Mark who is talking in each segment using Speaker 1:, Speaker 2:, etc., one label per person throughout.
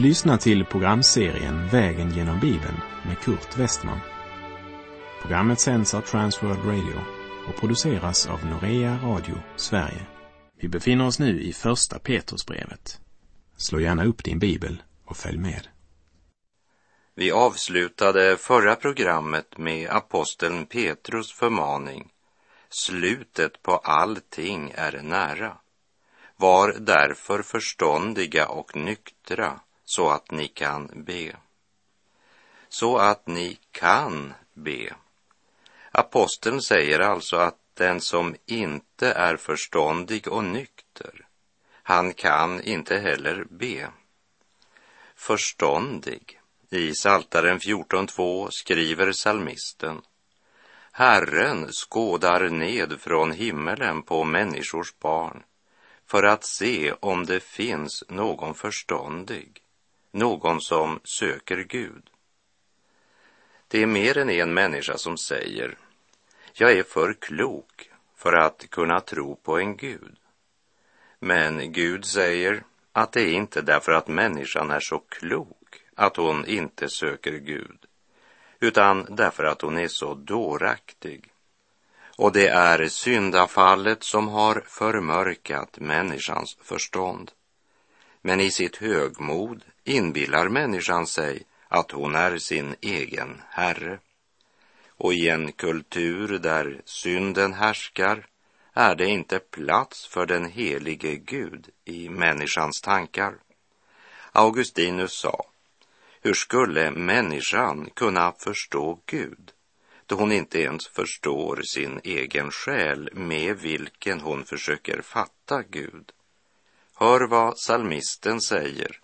Speaker 1: Du lyssnar till programserien Vägen genom Bibeln med Kurt Westman. Programmet sänds av Transworld Radio och produceras av Norea Radio Sverige. Vi befinner oss nu i Första Petrusbrevet. Slå gärna upp din bibel och följ med.
Speaker 2: Vi avslutade förra programmet med aposteln Petrus förmaning. Slutet på allting är nära. Var därför förståndiga och nyktra så att ni kan be. Så att ni kan be. Aposteln säger alltså att den som inte är förståndig och nykter, han kan inte heller be. Förståndig. I Saltaren 14.2 skriver salmisten Herren skådar ned från himmelen på människors barn för att se om det finns någon förståndig, någon som söker Gud. Det är mer än en människa som säger, jag är för klok för att kunna tro på en Gud. Men Gud säger att det är inte därför att människan är så klok att hon inte söker Gud, utan därför att hon är så dåraktig. Och det är syndafallet som har förmörkat människans förstånd. Men i sitt högmod inbillar människan sig att hon är sin egen herre. Och i en kultur där synden härskar är det inte plats för den helige Gud i människans tankar. Augustinus sa, hur skulle människan kunna förstå Gud då hon inte ens förstår sin egen själ med vilken hon försöker fatta Gud? Hör vad salmisten säger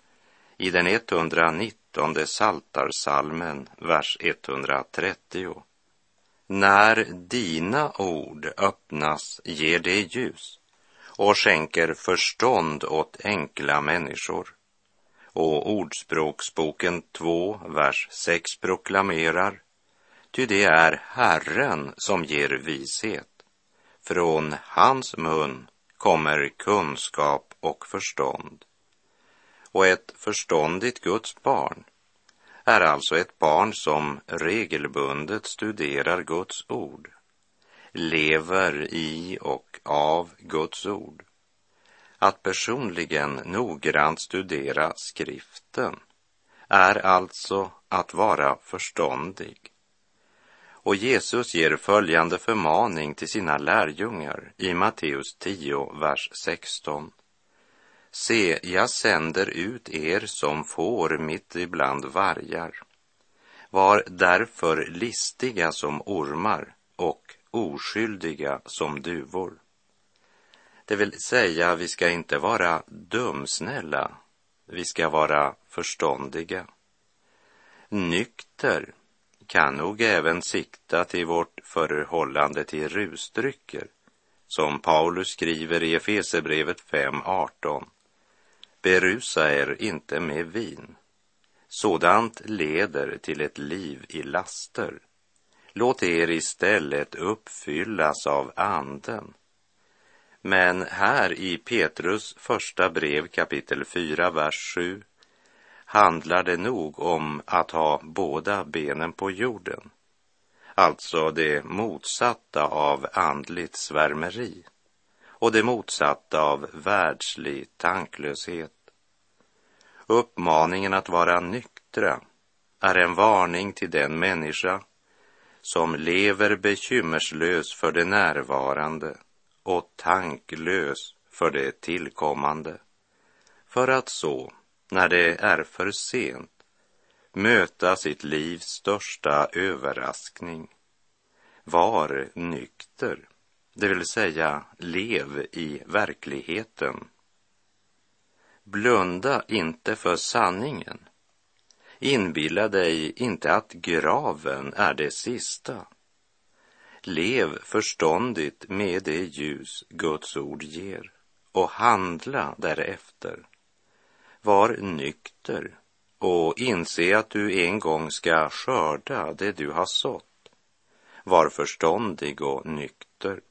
Speaker 2: i den 119 saltarsalmen, vers 130. När dina ord öppnas ger det ljus och skänker förstånd åt enkla människor. Och Ordspråksboken 2, vers 6 proklamerar, ty det är Herren som ger vishet. Från hans mun kommer kunskap och förstånd. Och ett förståndigt Guds barn är alltså ett barn som regelbundet studerar Guds ord, lever i och av Guds ord. Att personligen noggrant studera skriften är alltså att vara förståndig. Och Jesus ger följande förmaning till sina lärjungar i Matteus 10, vers 16. Se, jag sänder ut er som får mitt ibland vargar. Var därför listiga som ormar och oskyldiga som duvor. Det vill säga, vi ska inte vara dumsnälla, vi ska vara förståndiga. Nykter kan nog även sikta till vårt förhållande till rusdrycker, som Paulus skriver i Efesebrevet 5.18. Berusa er inte med vin. Sådant leder till ett liv i laster. Låt er istället uppfyllas av anden. Men här i Petrus första brev kapitel 4, vers 7 handlar det nog om att ha båda benen på jorden. Alltså det motsatta av andligt svärmeri och det motsatta av världslig tanklöshet. Uppmaningen att vara nyktra är en varning till den människa som lever bekymmerslös för det närvarande och tanklös för det tillkommande, för att så, när det är för sent, möta sitt livs största överraskning. Var nykter, det vill säga lev i verkligheten Blunda inte för sanningen. Inbilla dig inte att graven är det sista. Lev förståndigt med det ljus Guds ord ger och handla därefter. Var nykter och inse att du en gång ska skörda det du har sått. Var förståndig och nykter.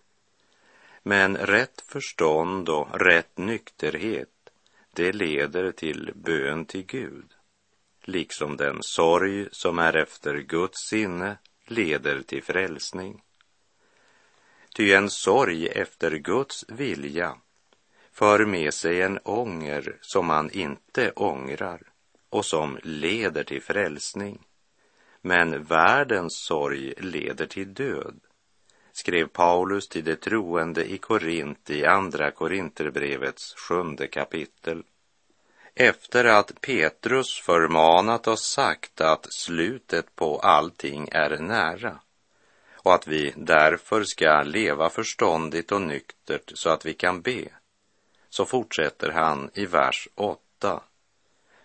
Speaker 2: Men rätt förstånd och rätt nykterhet det leder till bön till Gud liksom den sorg som är efter Guds sinne leder till frälsning. Ty en sorg efter Guds vilja för med sig en ånger som man inte ångrar och som leder till frälsning. Men världens sorg leder till död, skrev Paulus till de troende i Korint i Andra Korinterbrevets sjunde kapitel. Efter att Petrus förmanat och sagt att slutet på allting är nära och att vi därför ska leva förståndigt och nyktert så att vi kan be, så fortsätter han i vers 8.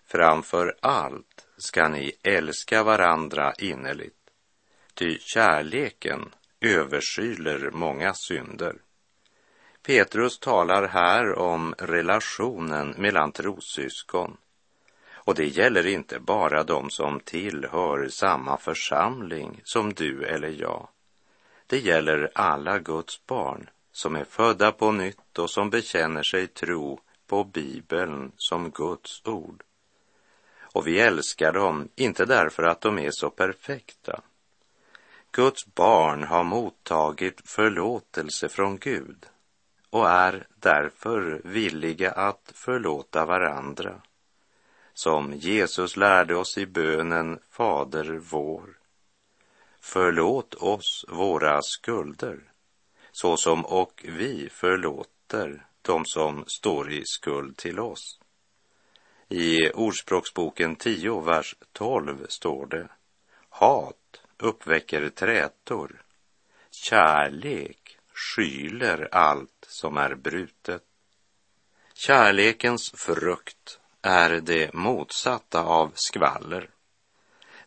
Speaker 2: Framför allt ska ni älska varandra innerligt, ty kärleken överskyler många synder. Petrus talar här om relationen mellan trossyskon. Och det gäller inte bara de som tillhör samma församling som du eller jag. Det gäller alla Guds barn som är födda på nytt och som bekänner sig tro på Bibeln som Guds ord. Och vi älskar dem inte därför att de är så perfekta. Guds barn har mottagit förlåtelse från Gud och är därför villiga att förlåta varandra. Som Jesus lärde oss i bönen Fader vår. Förlåt oss våra skulder, såsom och vi förlåter de som står i skuld till oss. I Ordspråksboken 10, vers 12 står det Hat uppväcker trätor, kärlek skyler allt som är brutet. Kärlekens frukt är det motsatta av skvaller.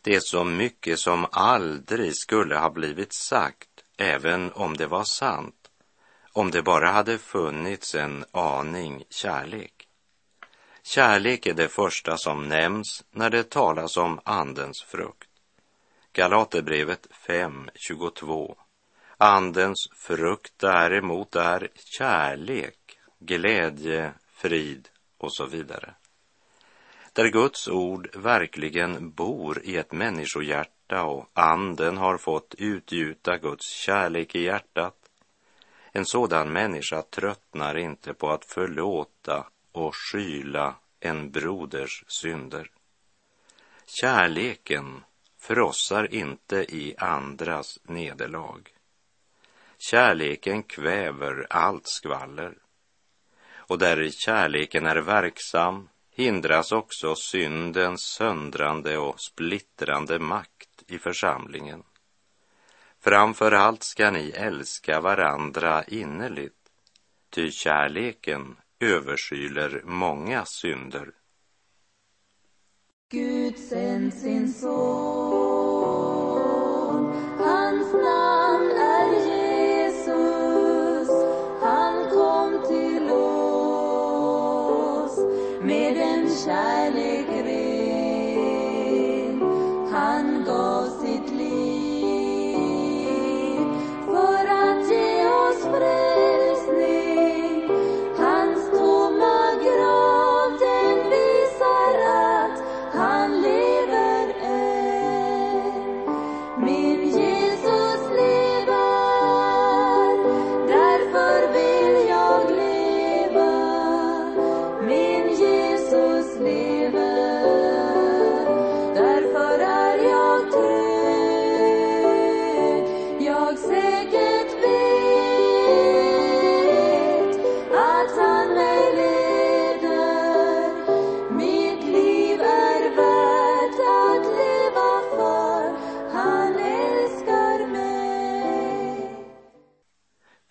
Speaker 2: Det är så mycket som aldrig skulle ha blivit sagt, även om det var sant, om det bara hade funnits en aning kärlek. Kärlek är det första som nämns när det talas om Andens frukt. Galaterbrevet 5.22 Andens frukt däremot är kärlek, glädje, frid och så vidare. Där Guds ord verkligen bor i ett människohjärta och anden har fått utgjuta Guds kärlek i hjärtat. En sådan människa tröttnar inte på att förlåta och skyla en broders synder. Kärleken frossar inte i andras nederlag. Kärleken kväver allt skvaller. Och där kärleken är verksam hindras också syndens söndrande och splittrande makt i församlingen. Framför allt ska ni älska varandra innerligt, ty kärleken överskyler många synder.
Speaker 3: Gud sänd sin son,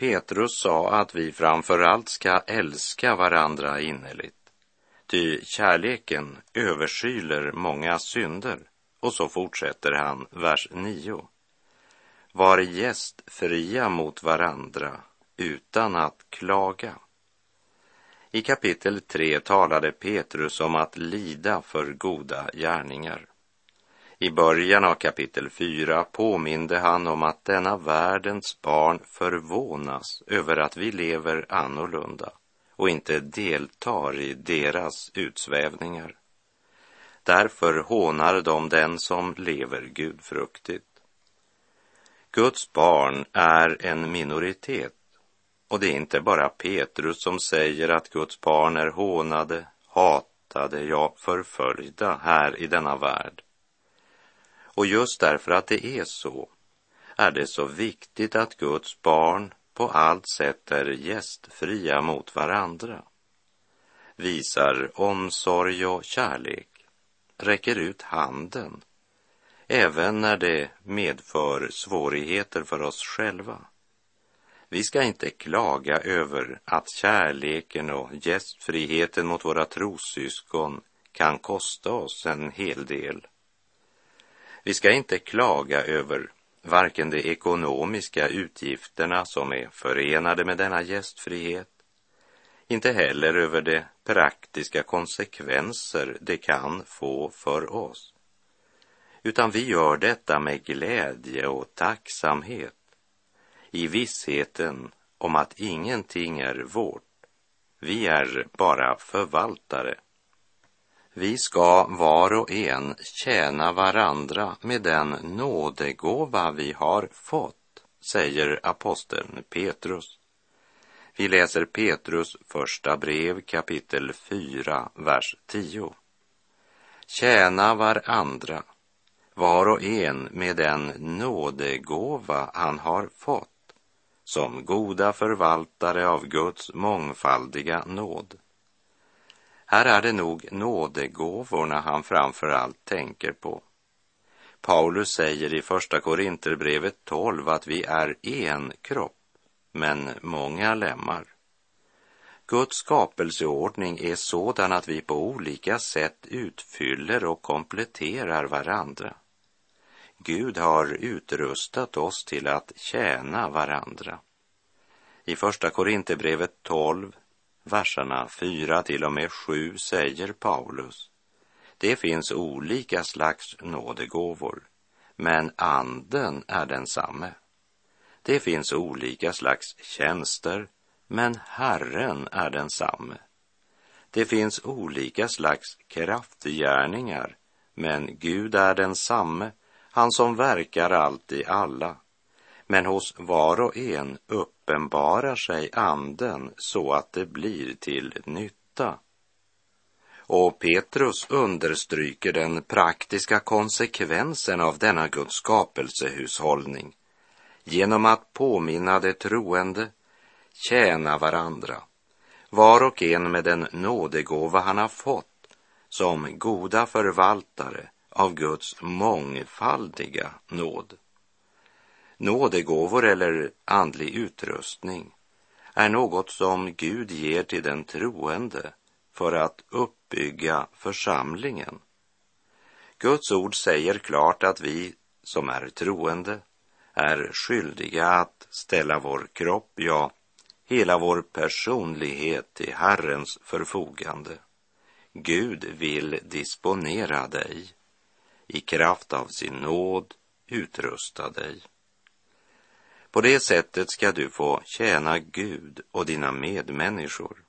Speaker 2: Petrus sa att vi framför allt ska älska varandra innerligt. Ty kärleken överskyler många synder. Och så fortsätter han, vers 9. Var gästfria mot varandra utan att klaga. I kapitel 3 talade Petrus om att lida för goda gärningar. I början av kapitel 4 påminde han om att denna världens barn förvånas över att vi lever annorlunda och inte deltar i deras utsvävningar. Därför hånar de den som lever gudfruktigt. Guds barn är en minoritet och det är inte bara Petrus som säger att Guds barn är hånade, hatade, ja förföljda här i denna värld. Och just därför att det är så är det så viktigt att Guds barn på allt sätt är gästfria mot varandra, visar omsorg och kärlek, räcker ut handen, även när det medför svårigheter för oss själva. Vi ska inte klaga över att kärleken och gästfriheten mot våra trossyskon kan kosta oss en hel del. Vi ska inte klaga över varken de ekonomiska utgifterna som är förenade med denna gästfrihet, inte heller över de praktiska konsekvenser det kan få för oss. Utan vi gör detta med glädje och tacksamhet, i vissheten om att ingenting är vårt. Vi är bara förvaltare vi ska var och en tjäna varandra med den nådegåva vi har fått, säger aposteln Petrus. Vi läser Petrus första brev kapitel 4, vers 10. Tjäna varandra, var och en med den nådegåva han har fått, som goda förvaltare av Guds mångfaldiga nåd. Här är det nog nådegåvorna han framför allt tänker på. Paulus säger i Första Korinterbrevet 12 att vi är en kropp, men många lemmar. Guds skapelseordning är sådan att vi på olika sätt utfyller och kompletterar varandra. Gud har utrustat oss till att tjäna varandra. I Första Korinthierbrevet 12 verserna 4 till och med 7 säger Paulus. Det finns olika slags nådegåvor, men anden är densamme. Det finns olika slags tjänster, men Herren är densamme. Det finns olika slags kraftgärningar, men Gud är densamme, han som verkar allt i alla. Men hos var och en uppenbarar sig anden så att det blir till nytta. Och Petrus understryker den praktiska konsekvensen av denna Guds skapelsehushållning genom att påminna de troende, tjäna varandra, var och en med den nådegåva han har fått som goda förvaltare av Guds mångfaldiga nåd. Nådegåvor eller andlig utrustning är något som Gud ger till den troende för att uppbygga församlingen. Guds ord säger klart att vi som är troende är skyldiga att ställa vår kropp, ja, hela vår personlighet till Herrens förfogande. Gud vill disponera dig, i kraft av sin nåd utrusta dig. På det sättet ska du få tjäna Gud och dina medmänniskor.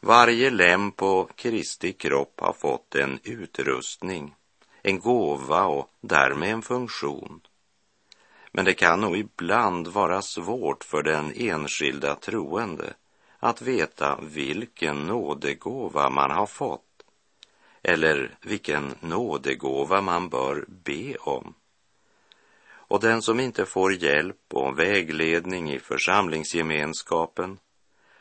Speaker 2: Varje lem på Kristi kropp har fått en utrustning, en gåva och därmed en funktion. Men det kan nog ibland vara svårt för den enskilda troende att veta vilken nådegåva man har fått eller vilken nådegåva man bör be om. Och den som inte får hjälp och vägledning i församlingsgemenskapen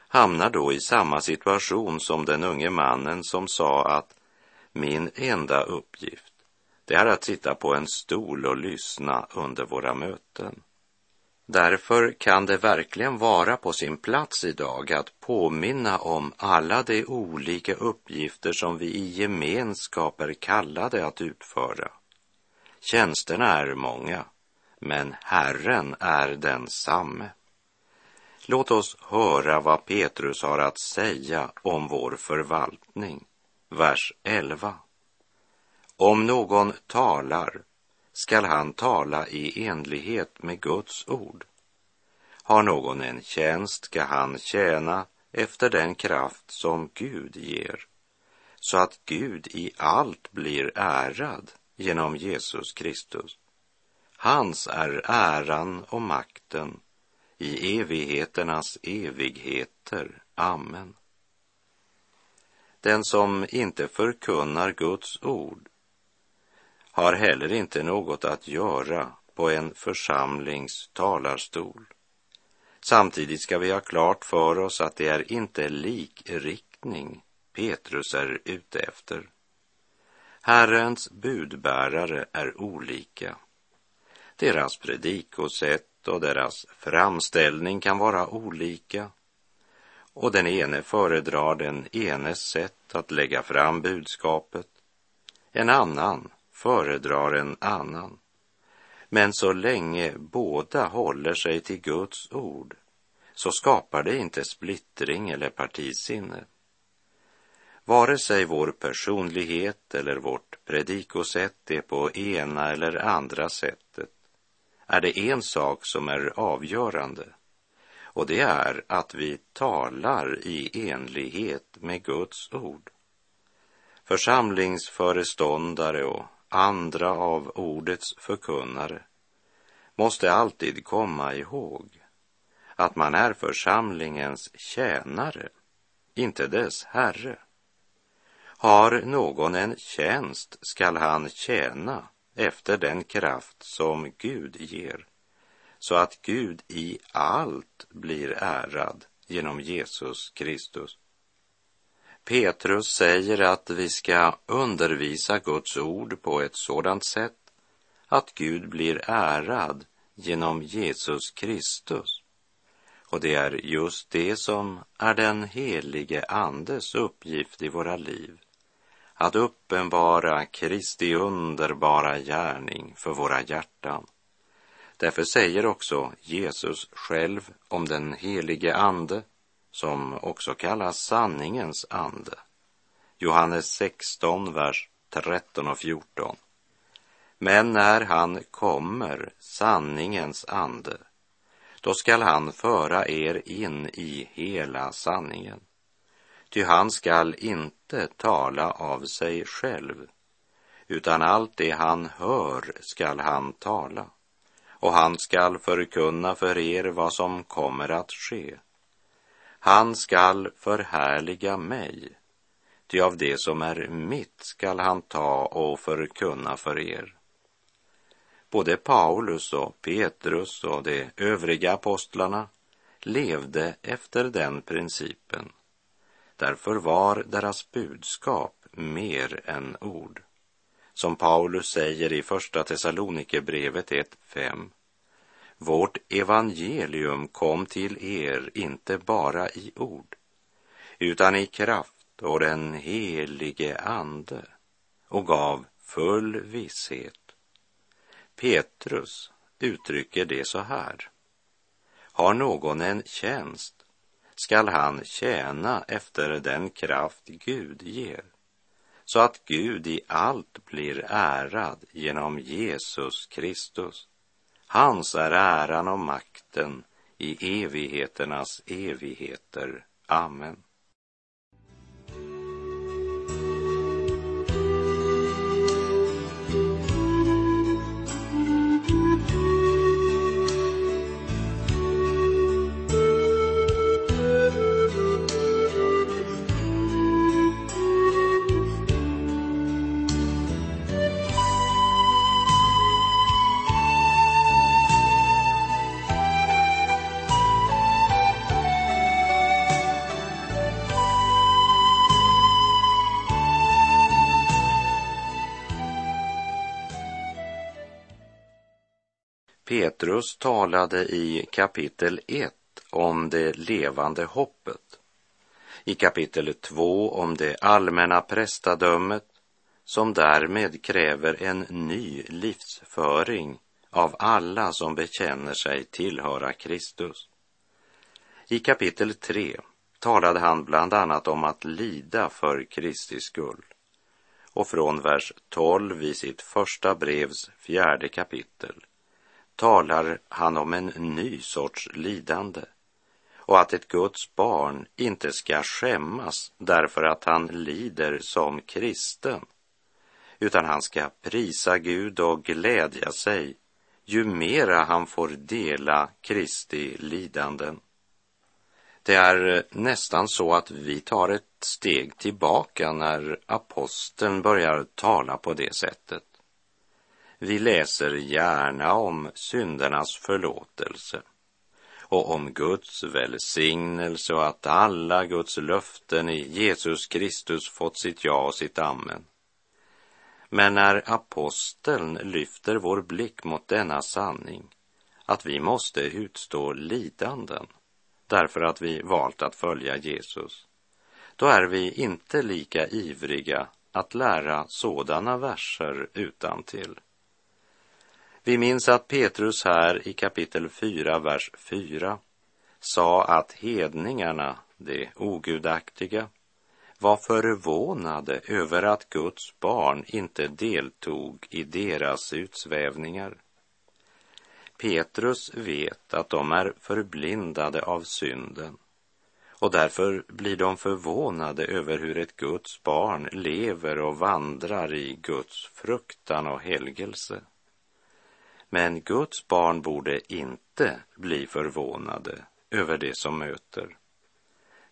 Speaker 2: hamnar då i samma situation som den unge mannen som sa att min enda uppgift, det är att sitta på en stol och lyssna under våra möten. Därför kan det verkligen vara på sin plats idag att påminna om alla de olika uppgifter som vi i gemenskap är kallade att utföra. Tjänsterna är många men Herren är densamme. Låt oss höra vad Petrus har att säga om vår förvaltning. Vers 11. Om någon talar skall han tala i enlighet med Guds ord. Har någon en tjänst ska han tjäna efter den kraft som Gud ger, så att Gud i allt blir ärad genom Jesus Kristus. Hans är äran och makten i evigheternas evigheter. Amen. Den som inte förkunnar Guds ord har heller inte något att göra på en församlings talarstol. Samtidigt ska vi ha klart för oss att det är inte likriktning Petrus är ute efter. Herrens budbärare är olika. Deras predikosätt och deras framställning kan vara olika och den ene föredrar den enes sätt att lägga fram budskapet. En annan föredrar en annan. Men så länge båda håller sig till Guds ord så skapar det inte splittring eller partisinne. Vare sig vår personlighet eller vårt predikosätt är på ena eller andra sättet är det en sak som är avgörande och det är att vi talar i enlighet med Guds ord. Församlingsföreståndare och andra av ordets förkunnare måste alltid komma ihåg att man är församlingens tjänare, inte dess herre. Har någon en tjänst skall han tjäna efter den kraft som Gud ger, så att Gud i allt blir ärad genom Jesus Kristus. Petrus säger att vi ska undervisa Guds ord på ett sådant sätt att Gud blir ärad genom Jesus Kristus. Och det är just det som är den helige Andes uppgift i våra liv. Att uppenbara Kristi underbara gärning för våra hjärtan. Därför säger också Jesus själv om den helige Ande som också kallas sanningens ande. Johannes 16, vers 13 och 14. Men när han kommer, sanningens ande, då skall han föra er in i hela sanningen. Ty han skall inte tala av sig själv, utan allt det han hör skall han tala, och han skall förkunna för er vad som kommer att ske. Han skall förhärliga mig, ty av det som är mitt skall han ta och förkunna för er. Både Paulus och Petrus och de övriga apostlarna levde efter den principen. Därför var deras budskap mer än ord. Som Paulus säger i Första Thessalonikerbrevet 1.5 vårt evangelium kom till er inte bara i ord, utan i kraft och den helige Ande och gav full visshet. Petrus uttrycker det så här. Har någon en tjänst skall han tjäna efter den kraft Gud ger, så att Gud i allt blir ärad genom Jesus Kristus. Hans är äran och makten i evigheternas evigheter. Amen. Petrus talade i kapitel 1 om det levande hoppet, i kapitel 2 om det allmänna prästadömet som därmed kräver en ny livsföring av alla som bekänner sig tillhöra Kristus. I kapitel 3 talade han bland annat om att lida för Kristi skull. Och från vers 12 i sitt första brevs fjärde kapitel talar han om en ny sorts lidande och att ett Guds barn inte ska skämmas därför att han lider som kristen, utan han ska prisa Gud och glädja sig ju mera han får dela Kristi lidanden. Det är nästan så att vi tar ett steg tillbaka när aposteln börjar tala på det sättet. Vi läser gärna om syndernas förlåtelse och om Guds välsignelse och att alla Guds löften i Jesus Kristus fått sitt ja och sitt amen. Men när aposteln lyfter vår blick mot denna sanning, att vi måste utstå lidanden därför att vi valt att följa Jesus, då är vi inte lika ivriga att lära sådana verser utan till. Vi minns att Petrus här i kapitel 4, vers 4 sa att hedningarna, de ogudaktiga, var förvånade över att Guds barn inte deltog i deras utsvävningar. Petrus vet att de är förblindade av synden och därför blir de förvånade över hur ett Guds barn lever och vandrar i Guds fruktan och helgelse. Men Guds barn borde inte bli förvånade över det som möter.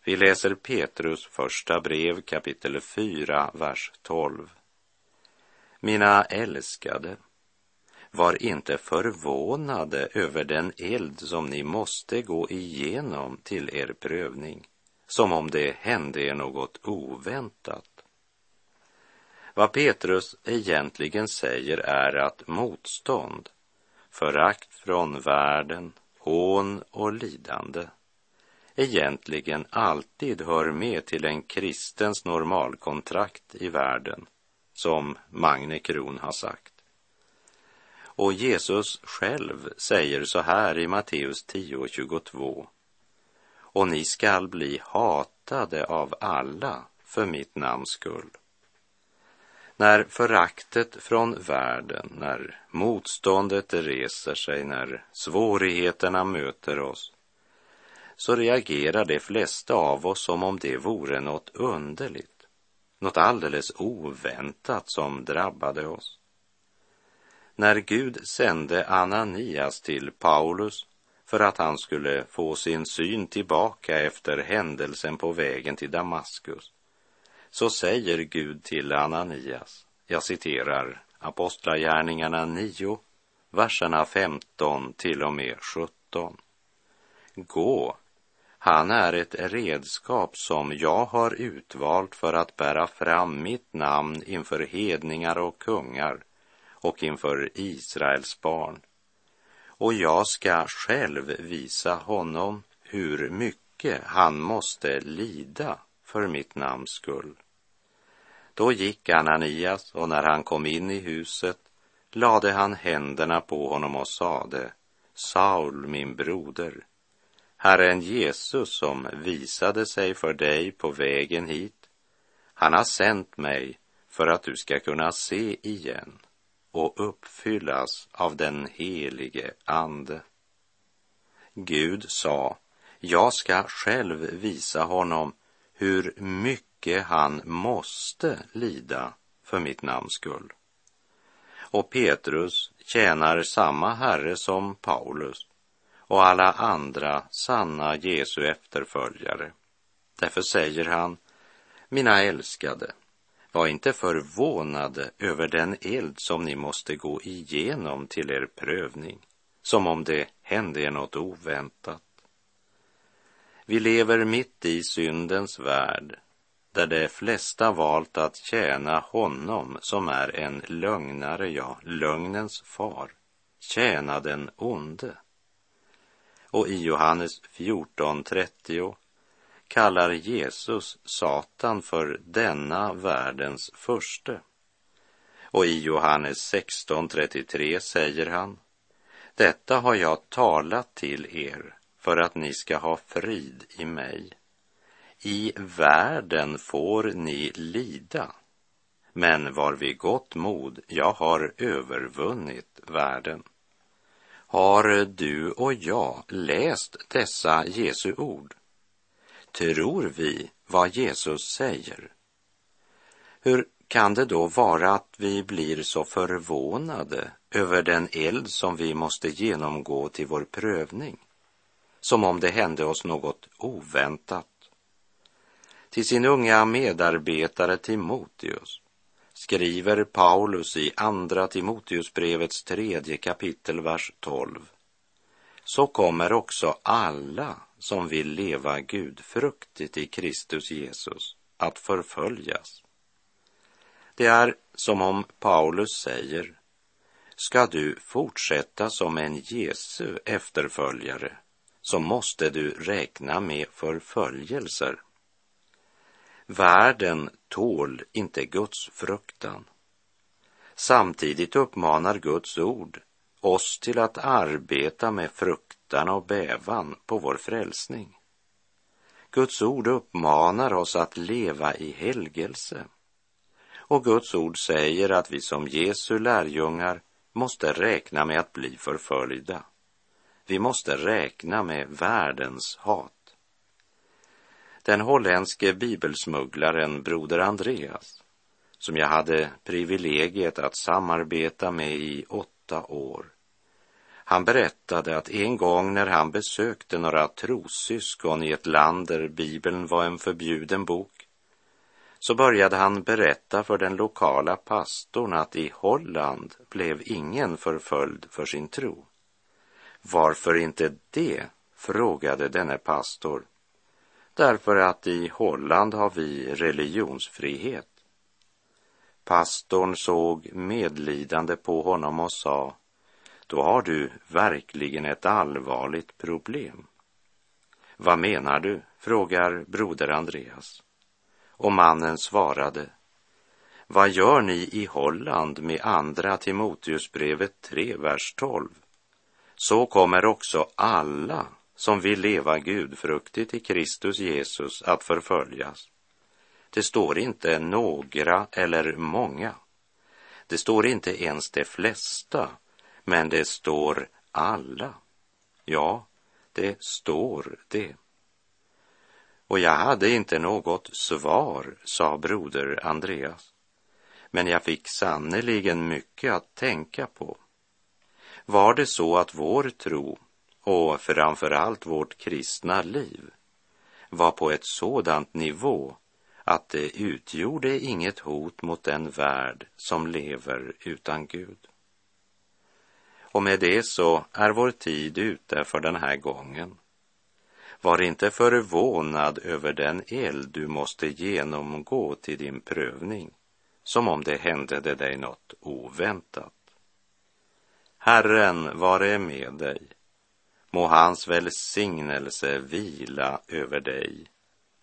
Speaker 2: Vi läser Petrus första brev kapitel 4, vers 12. Mina älskade, var inte förvånade över den eld som ni måste gå igenom till er prövning, som om det hände er något oväntat. Vad Petrus egentligen säger är att motstånd, förakt från världen, hån och lidande egentligen alltid hör med till en kristens normalkontrakt i världen, som Magne Kron har sagt. Och Jesus själv säger så här i Matteus 10.22. Och ni skall bli hatade av alla för mitt namns skull. När föraktet från världen, när motståndet reser sig, när svårigheterna möter oss, så reagerar de flesta av oss som om det vore något underligt, något alldeles oväntat som drabbade oss. När Gud sände Ananias till Paulus för att han skulle få sin syn tillbaka efter händelsen på vägen till Damaskus, så säger Gud till Ananias, jag citerar Apostlagärningarna 9, verserna 15 till och med 17. Gå, han är ett redskap som jag har utvalt för att bära fram mitt namn inför hedningar och kungar och inför Israels barn. Och jag ska själv visa honom hur mycket han måste lida för mitt namns skull. Då gick Ananias och när han kom in i huset lade han händerna på honom och sade Saul, min broder, Herren Jesus som visade sig för dig på vägen hit, han har sänt mig för att du ska kunna se igen och uppfyllas av den helige Ande. Gud sa, jag ska själv visa honom hur mycket mycket han måste lida för mitt namns skull. Och Petrus tjänar samma Herre som Paulus och alla andra sanna Jesu efterföljare. Därför säger han, mina älskade, var inte förvånade över den eld som ni måste gå igenom till er prövning, som om det hände er något oväntat. Vi lever mitt i syndens värld, där de flesta valt att tjäna honom som är en lögnare, ja, lögnens far, tjäna den onde. Och i Johannes 14.30 kallar Jesus Satan för denna världens förste. Och i Johannes 16.33 säger han, detta har jag talat till er för att ni ska ha frid i mig. I världen får ni lida, men var vid gott mod, jag har övervunnit världen. Har du och jag läst dessa Jesu ord? Tror vi vad Jesus säger? Hur kan det då vara att vi blir så förvånade över den eld som vi måste genomgå till vår prövning? Som om det hände oss något oväntat. Till sin unga medarbetare Timoteus skriver Paulus i Andra Timoteusbrevets tredje kapitel, vers 12. Så kommer också alla som vill leva gudfruktigt i Kristus Jesus att förföljas. Det är som om Paulus säger, ska du fortsätta som en Jesu efterföljare så måste du räkna med förföljelser. Världen tål inte Guds fruktan. Samtidigt uppmanar Guds ord oss till att arbeta med fruktan och bävan på vår frälsning. Guds ord uppmanar oss att leva i helgelse. Och Guds ord säger att vi som Jesu lärjungar måste räkna med att bli förföljda. Vi måste räkna med världens hat. Den holländske bibelsmugglaren broder Andreas, som jag hade privilegiet att samarbeta med i åtta år, han berättade att en gång när han besökte några trossyskon i ett land där Bibeln var en förbjuden bok, så började han berätta för den lokala pastorn att i Holland blev ingen förföljd för sin tro. Varför inte det? frågade denne pastor. Därför att i Holland har vi religionsfrihet. Pastorn såg medlidande på honom och sa, då har du verkligen ett allvarligt problem. Vad menar du? frågar broder Andreas. Och mannen svarade, vad gör ni i Holland med andra Timoteusbrevet 3, vers 12? Så kommer också alla som vill leva gudfruktigt i Kristus Jesus att förföljas. Det står inte några eller många. Det står inte ens de flesta, men det står alla. Ja, det står det. Och jag hade inte något svar, sa broder Andreas. Men jag fick sannerligen mycket att tänka på. Var det så att vår tro och framför allt vårt kristna liv var på ett sådant nivå att det utgjorde inget hot mot den värld som lever utan Gud. Och med det så är vår tid ute för den här gången. Var inte förvånad över den eld du måste genomgå till din prövning, som om det hände dig något oväntat. Herren vare med dig. Må hans välsignelse vila över dig.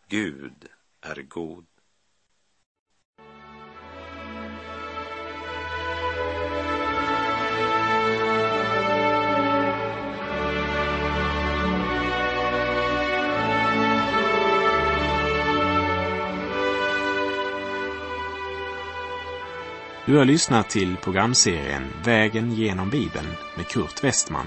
Speaker 2: Gud är god.
Speaker 1: Du har lyssnat till programserien Vägen genom Bibeln med Kurt Westman